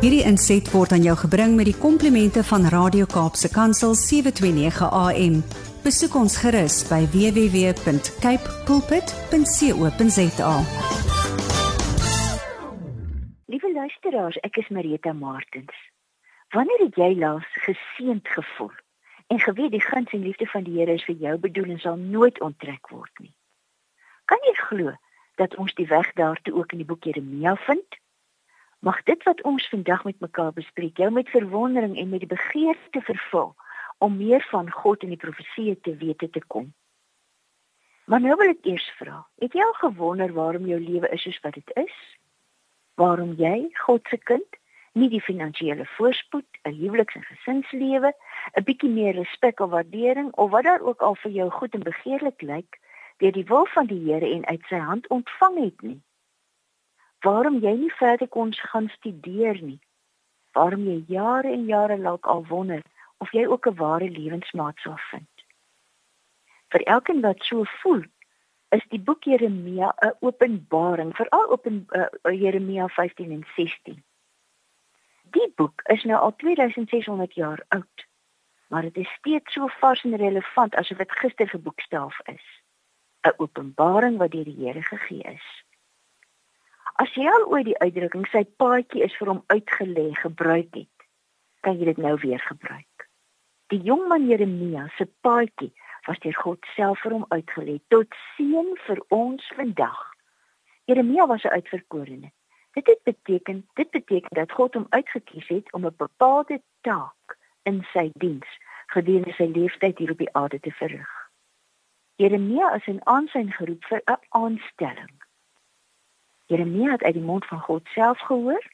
Hierdie inset word aan jou gebring met die komplimente van Radio Kaapse Kansel 729 AM. Besoek ons gerus by www.cape pulpit.co.za. Liewe luisteraars, ek is Marita Martins. Wanneer het jy laas geseend gevoel en geweet die guns en liefde van die Here is vir jou bedoel en sal nooit onttrek word nie? Kan jy glo dat ons die weg daartoe ook in die boek Jeremia vind? Mag dit wat ons vandag met mekaar bespreek jou met verwondering en met die begeerte vervul om meer van God en die profeseë te weet te kom. Maar nou wil ek eers vra, het jy al gewonder waarom jou lewe is soos wat dit is? Waarom jy, God se kind, nie die finansiële voorspoed, 'n huweliks- en gesinslewe, 'n bietjie meer respek of waardering of wat daar ook al vir jou goed en begeerlik lyk, deur die wil van die Here en uit sy hand ontvang het nie? Waarom jy nie verder kon gaan studeer nie. Waarom jy jare en jare lank al wonder of jy ook 'n ware lewensmaat sal vind. Vir elkeen wat so voel, is die boek Jeremia 'n openbaring, veral op in uh, Jeremia 15 en 16. Die boek is nou al 2600 jaar oud, maar dit is steeds so vars en relevant asof dit gister geboekstaaf is. 'n Openbaring wat deur die Here gegee is. As jy al ooit die uitdrukking sy paadjie is vir hom uitgelê gebruik het, kan jy dit nou weer gebruik. Die jong man Jeremia se paadjie was deur God self vir hom uitgelê tot seën vir ons vandag. Jeremia was 'n uitverkorene. Dit het beteken, dit beteken dat God hom uitgekies het om 'n bepaalde taak in sy diens gedurende sy lewenstyd hier op die aarde te verrig. Jeremia is in aansien geroep vir 'n aanstelling. Jeremia het uit die mond van God self gehoor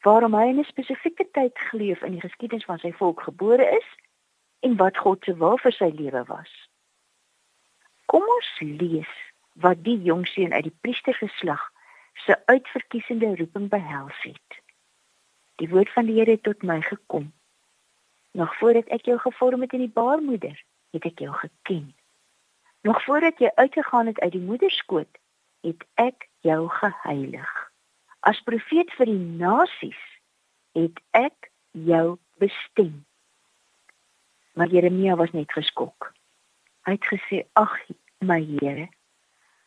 waarom hy in 'n spesifieke tyd geleef in die geskiedenis van sy volk gebore is en wat God se wil vir sy lewe was. Kom ons lees wat die jong seun uit die priestergeslag se uitverkiesende roeping behels het. Die woord van die Here het tot my gekom. Nog voordat ek jou gevorm het in die baarmoeder, het ek jou geken. Nog voordat jy uitgegaan het uit die moederskoot, het ek jou geheilig. As profeet vir die nasies het ek jou bestem. Maar Jeremia was net geskok. Hy het gesê: "Ag, my Here.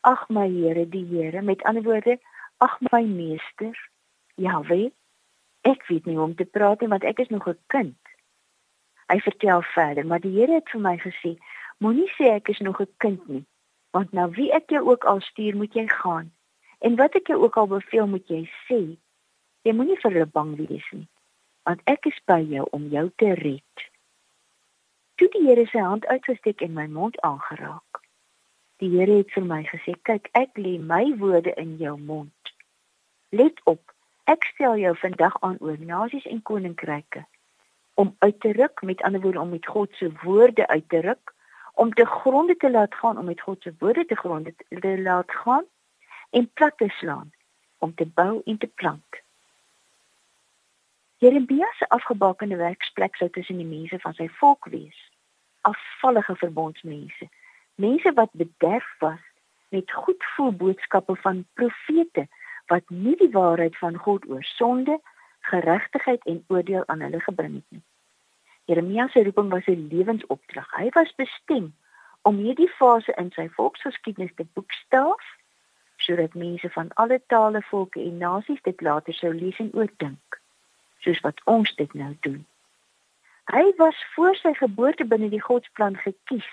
Ag my Here, die Here, met ander woorde, ag my meester. Ja, weet ek weet nie hoe om te praat nie want ek is nog 'n kind." Hy vertel verder, maar die Here het vir my gesê: "Moenie sê ek is nog 'n kind nie, want nou wie ek jou ook al stuur, moet jy gaan." En wat ek jou ook al beveel moet jy sê. Jy moenie vir hulle bang wees nie, want ek is by jou om jou te red. Toe die Here sy hand uitgesteek en my mond aangeraak. Die Here het vir my gesê: "Kyk, ek lê my woorde in jou mond. Let op, ek stel jou vandag aan oor nasies en koninkryke om uit te ruk, met ander woorde om met God se woorde uit te ruk, om te gronde te laat gaan, om met God se woorde te gronde te laat gaan." En plat te slaan om te bou en te plant. Jeremia se afgebakende werksplek sou tussen die mense van sy volk wees. Afvallige verbondsmense, mense wat bederf was met goedvoel boodskappe van profete wat nie die waarheid van God oor sonde, geregtigheid en oordeel aan hulle gebring het nie. Jeremia se roeping was 'n lewensopdrag. Hy was bestem om hierdie fase in sy volksgeskiedenis te boekstaaf sodat mense van alle tale, volke en nasies dit later sou lees en oordink, soos wat ons dit nou doen. Hy was voor sy geboorte binne die Godsplan gekies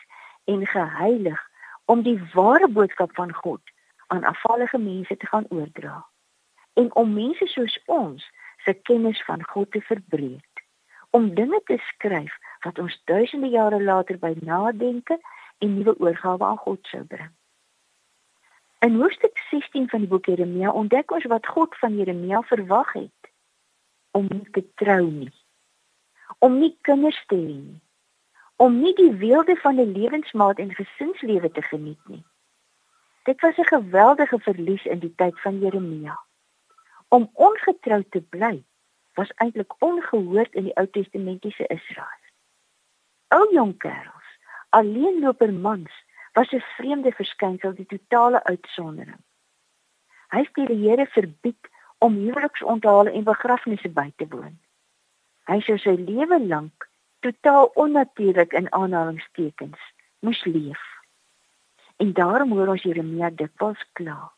en geheilig om die ware boodskap van God aan afvallige mense te gaan oordra en om mense soos ons se kennis van God te verbreek om dinge te skryf wat ons duisende jare later by nadenke en nuwe oorgawe aan God sou bring. In hoofstuk 16 van die boek Jeremia ontdek ons wat God van Jeremia verwag het om nie te trou nie. Om nie kinders te hê nie. Om nie die weelde van 'n lewensmaat en gesinslewe te geniet nie. Dit was 'n geweldige verlies in die tyd van Jeremia. Om ongetrou te bly was eintlik ongehoord in die Ou Testamentiese Israel. Ou jong kerels, alleenloper mans was 'n vreemde verskynsel, die totale uitsondering. Hy het die Here verbied om huweliksonthale en begrafnisse by te woon. Hy sou sy lewe lank totaal onnatuurlik in aanhalingstekens moes leef. En daarom hoor ons Jeremia dikwels kla.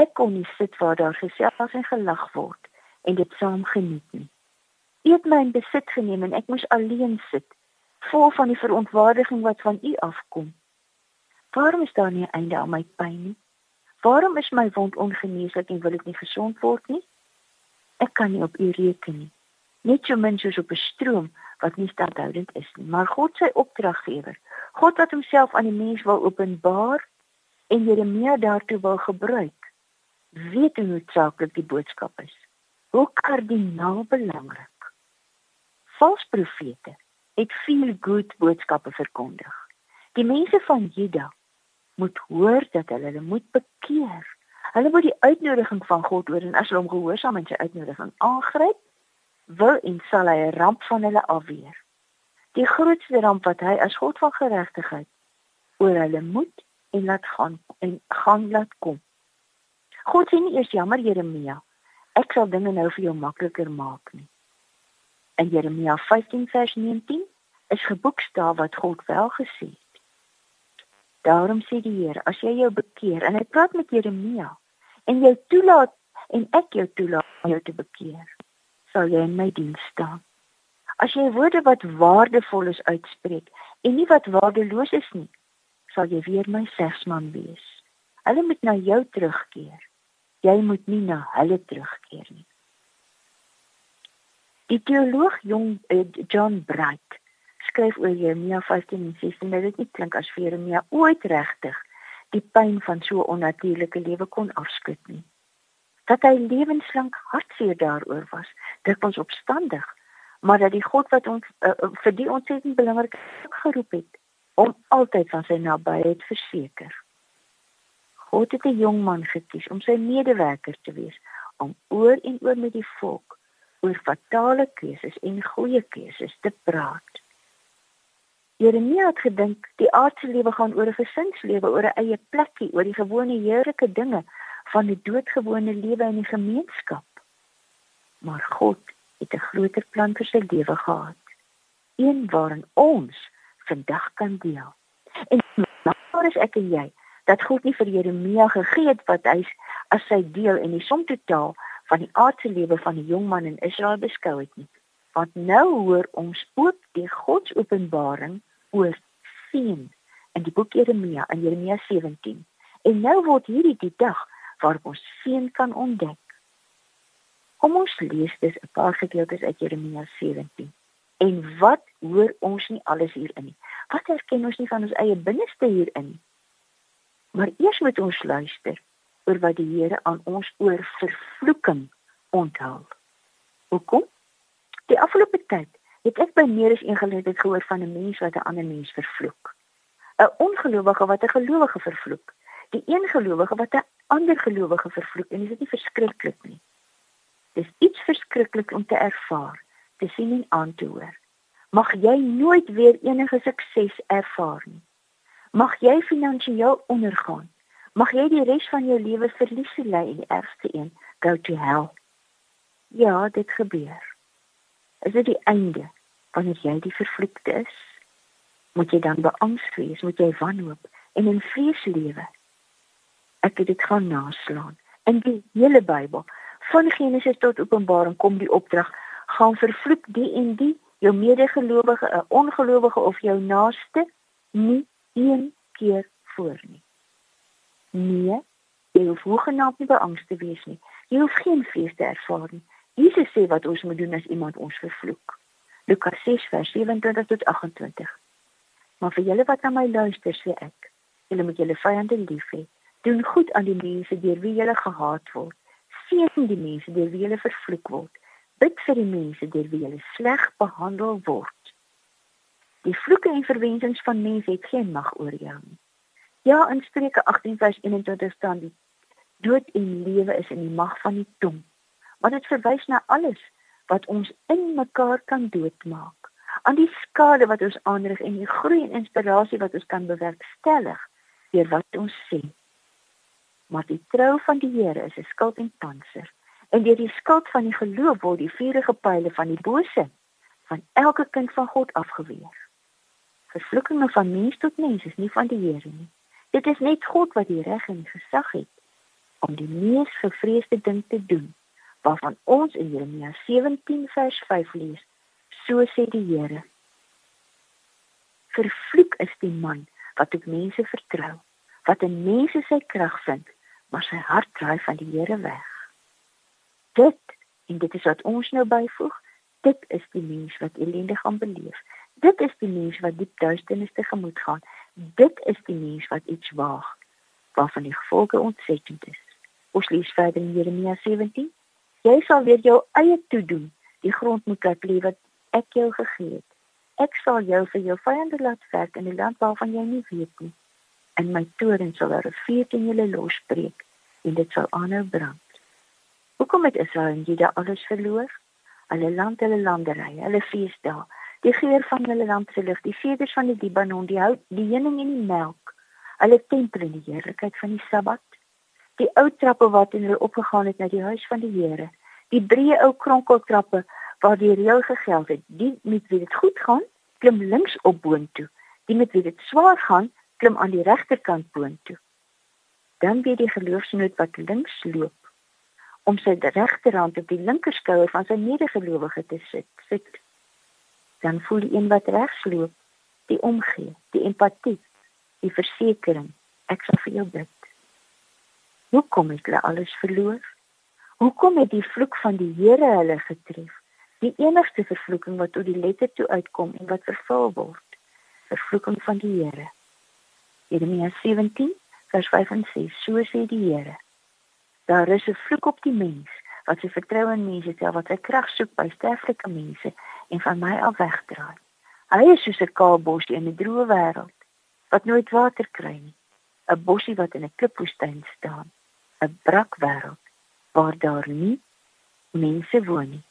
Ek kon nie sit waar daar gesels en gelag word en dit saam geniet nie. Eet my in besit geneem en ek moes alleen sit, vol van die verontwaardiging wat van u afkom. Waarom is daar nie 'n einde aan my pyn nie? Waarom is my wond ongeneeslik en wil ek nie gesond word nie? Ek kan nie op u reken nie. Net so min soos op 'n stroom wat nie standhoudend is nie, maar God sy opdraggewer. God wat homself aan die mens wil openbaar en Jeremia daartoe wil gebruik. Weet hoe noodsaaklik die boodskap is. Hoe kardinaal belangrik. Valse profete het veel goed boodskappe verkondig. Die mense van Juda moet hoor dat hulle hulle moet bekeer. Hulle moet die uitnodiging van God hoor en as hulle hom gehoorsaam en sy uitnodiging aangryp, wil en sal hy 'n ramp van hulle afweer. Die grootste ramp wat hy as God van geregtigheid oor hulle moet en laat gaan en gaan laat kom. God sê nie eers jammer Jeremia, ek sal dinge nou vir jou makliker maak nie. In Jeremia 15 vers 19 is geboekstaaf wat God wel gesê het. Daarom sê die Here, as jy jou bekeer en hy praat met Jeremia en jy toelaat en ek jou toelaat om jou te bekeer, sal jy in my diens staan. As jy woorde wat waardevol is uitspreek en nie wat waardeloos is nie, sal jy weer my segsman wees. Hulle moet na jou terugkeer. Jy moet nie na hulle terugkeer nie. Die teoloog Jong uh, John Bright skryf oor Jeremia 15 en 16 dat dit nie klink as Jeremia ooit regtig die pyn van so onnatuurlike lewe kon afskud nie. Dat hy lewenslank hartseer daaroor was, dit ons opstandig, maar dat die God wat ons uh, vir die ontsettend belangrik geroep het om altyd van sy nabyheid verseker. God het 'n jong man gekies om sy medewerker te wees om oor en oor met die volk oor fatale keuses en goeie keuses te praat. Jeremia het gedink die aardse lewe gaan oor 'n gesinslewe, oor 'n eie plekkie, oor die gewone heerlike dinge van die doodgewone lewe in die gemeenskap. Maar God het 'n groter plan vir sy lewe gehad. Een waarin ons vandag kan deel. En nou is ek en jy dat God nie vir Jeremia gegee het wat hy as sy deel in die som totaal van die aardse lewe van die jong man in Israel beskou het nie want nou hoor ons ook die godsopenbaring oor sien in die boek Jeremia in Jeremia 17. En nou word hierdie die dag waarop ons sien kan ontdek. Kom ons lees dis 'n paar gedeeltes uit Jeremia 17. En wat hoor ons nie alles hierin nie? Wat herken ons nie van ons eie binneste hierin nie? Maar eers moet ons luister oor wat die Here aan ons oor vervloeking onthul. Hoekom? Die afgelope tyd het ek by meer as een geleentheid gehoor van 'n mens wat 'n ander mens vervloek. 'n Ongelowige wat 'n gelowige vervloek. Die een gelowige wat 'n ander gelowige vervloek en dit is nie verskriklik nie. Dis iets verskriklik om te ervaar, te sien en aan te hoor. Mag jy nooit weer enige sukses ervaar nie. Mag jy finansiëel ondergaan. Mag jy die res van jou lewe verlies ly en die ergste een go to hell. Ja, dit gebeur is dit die einde? Wanneer jy die vervloekte is moet jy dan beangs wees moet jy wanhoop en in vrees lewe. Ek het dit gaan naslaan. In die hele Bybel van Genesis tot Openbaring kom die opdrag gaan vervloek die en die jou medegelowige 'n ongelowige of jou naaste nie een keer voor nie. Nee jy hoef hoegenaamd nie beangs te wees nie. Jy hoef geen vrees te ervaar nie Jesus sê wat ons moet doen as iemand ons vervloek. Lukas 6 vers 27 tot 28. Maar vir julle wat na my luister, sê ek, julle moet julle vyande lief hê. Doen goed aan die mense deur wie julle gehaat word. Seën die mense deur wie julle vervloek word. Bid vir die mense deur wie julle sleg behandel word. Die vloeke en verwensings van mense het geen mag oor jou nie. Ja, in Spreuke 18 vers 21 staan die dood en lewe is in die mag van die tong want dit verwys na alles wat ons in mekaar kan doodmaak aan die skade wat ons aanrig en die groei en inspirasie wat ons kan bewerkstellig deur wat ons sê maar die trou van die Here is 'n skild en panser En deur die skuld van die geloof word die vuurige pile van die bose van elke kind van God afgeweer. Vervloekinge van mens tot mens is nie van die Here nie. Dit is net God wat die reg en die gesag het om die mees gevreesde ding te doen waarvan ons in Jeremia 17 vers 5 lees. So sê die Here: Vervloek is die man wat op mense vertrou, wat in mense sy krag vind, maar sy hart draai van die Here weg. Dit en dit is wat ons nou byvoeg, dit is die mens wat elende gaan beleef. Dit is die mens wat diep duisternis te gemoed gaan. Dit is die mens wat iets waag waarvan die gevolge ontsettend is. Ons lees verder in Jeremia 17. Jy sal weer jou eie toe doen. Die grond moet laat lê wat ek jou gegee het. Ek sal jou vir jou vyande laat werk in die land waarvan jy nie weet nie. En my toren sal 'n rivier teen julle losbreek en dit sal aanhou brand. Hoekom het Israel en Juda alles verloor? Hulle land, hulle landerye, hulle feesdae, die geur van hulle land se lug, die seders van die Libanon, die hout, die heuning en die melk, hulle tempel en die heerlikheid van die Sabbat, die ou trappe wat in hulle opgegaan het na die huis van die Here, die breë ou kronkeltrappe waar die reël gegeld het. Die met wie dit goed gaan, klim links op boontoe. Die met wie dit swaar gaan, klim aan die regterkant boontoe. Dan weer die geloofsnoot wat links loop om sy regterhand op die linkerskouer van sy medegelowige te sit. Sit. Dan voel die een wat regs loop, die omgee, die empatie, die versekering. Ek sal vir jou bid. Hoekom het hulle alles verloor? Hoekom het die vloek van die Here hulle getref? Die enigste vervloeking wat tot die letter toe uitkom en wat vervul word. Vervloeking van die Here. Jeremia 17 vers 5 en 6. So sê die Here. Daar is 'n vloek op die mens wat sy vertroue in mense stel wat sy krag soek by sterflike mense en van my af wegdraai. Hy is soos 'n kaal bosie in 'n droë wêreld wat nooit water kry nie. 'n Bosie wat in 'n klipwoestyn staan. 'n Brak wêreld waar daar nie mense woon nie.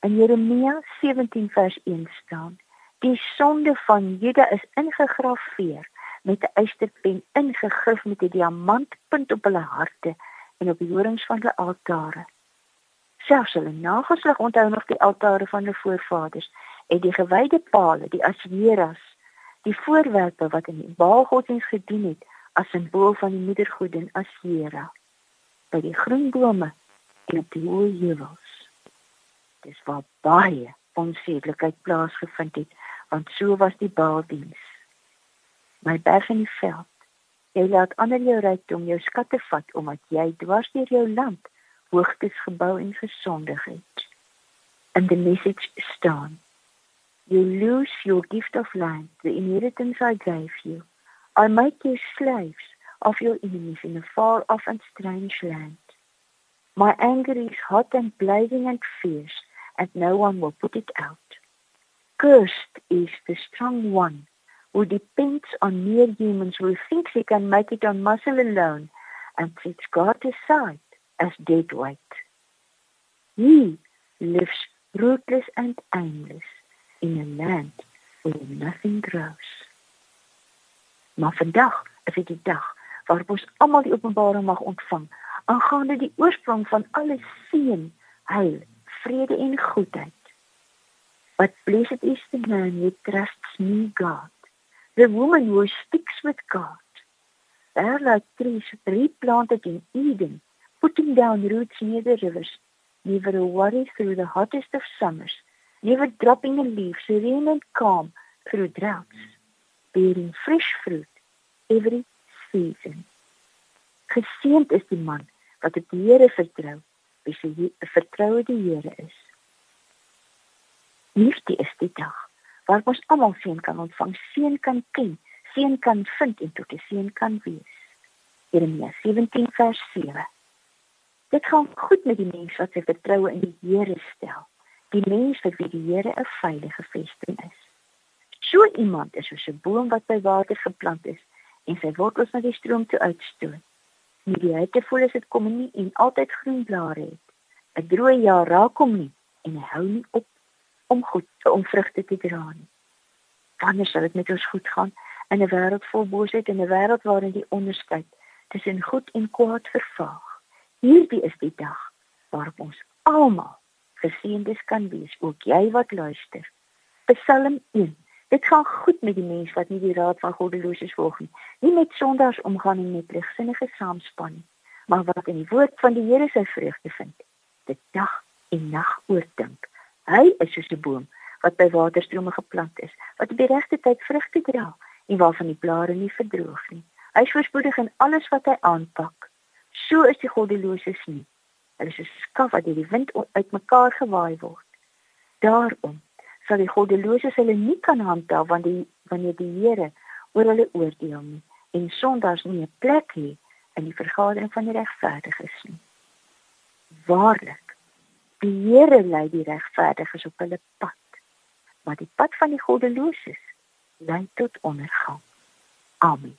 In Jeremia 17 vers 1 staan: Die sonde van Juda is ingegrafieer met 'n eysterpen ingegryf met 'n diamantpunt op hulle harte en op die horings van hulle altare. Selfs hulle nageslag onthou nog die altare van hulle voorvaders en die gewyde pale, die asheras, die voorwerpe wat in die Baalgodsdienst gedien het as simbool van die moedergodin Ashera by die groen bome en op die hoë heuwels. Dis waar baie onsedelikheid plaasgevind het, want so was die Baaldiens my berg in die veld. Jy laat ander jou rykdom, jou skatte vat omdat jy dwars deur jou land hoogtes gebou en gesondig het. And the message staan. You lose your gift of land, the inheritance I gave you. I make you slaves of your enemies in a far off and strange land. My anger is hot and blazing and fierce, and no one will put it out. Cursed is the strong one who depends on mere humans who thinks he can make it on muscle alone and sets God aside as dead weight. He lives rootless and aimless in a land where nothing grows. Maar vandag is dit die dag waarop ons almal die openbaring mag ontvang aangaande die oorsprong van alle seën, heil, vrede en goedheid. But blessed is the man who trusts in God the woman who speaks with God. There like trees replanted in Eden, putting down roots near the rivers, never a worry through the hottest of summers, never dropping a leaf, serene and calm through droughts, bearing fresh fruit every season. Geseend is die man wat op die Here vertrou, wie se vertroue die Here is. Liefde is die dag waar ons almal seën kan ontvang, seën kan ken, seën kan vind en tot 'n seën kan wees. Jeremia 17 vers 7. Dit gaan goed met die mens wat sy vertroue in die Here stel, die mens vir wie die Here 'n veilige vesting is. So iemand is soos 'n boom wat by water geplant is en sy wortels na die stroom toe uitstoot. Nie die hitte voel as dit kom nie en altyd groen blare het. 'n Droë jaar raak hom nie en hy hou nie op om goed om vrugte te dra nie. Wanneer sal dit met ons goed gaan in 'n wêreld vol boosheid en 'n wêreld waarin die onderskeid tussen goed en kwaad vervaag? Hierdie is die dag waarop ons almal geseëndes kan wees, ook jy wat luister. Psalm 1. Dit gaan goed met die mens wat nie die raad van goddeloses volg nie, nie met sondaars omgaan en met ligsinnige saamspan nie, maar wat in die woord van die Here sy vreugde vind. Dit dag en nag oordink. Hy is soos 'n boom wat by waterstrome geplant is, wat op die regte tyd vrugte dra en waarvan die blare nie verdroog nie. Hy is voorspoedig in alles wat hy aanpak. So is die goddeloses nie. Hulle is 'n skaf wat deur die wind uitmekaar gewaai word. Daarom sal die goddeloses hulle nie kan handhaaf wanneer die wanneer die Here oor hulle oordeel nie en sondaars nie 'n plek hê in die vergadering van die regverdiges nie. Waarlik, die Here lei die regverdiges op hulle pad, maar die pad van die goddeloses lei tot ondergang. Amen.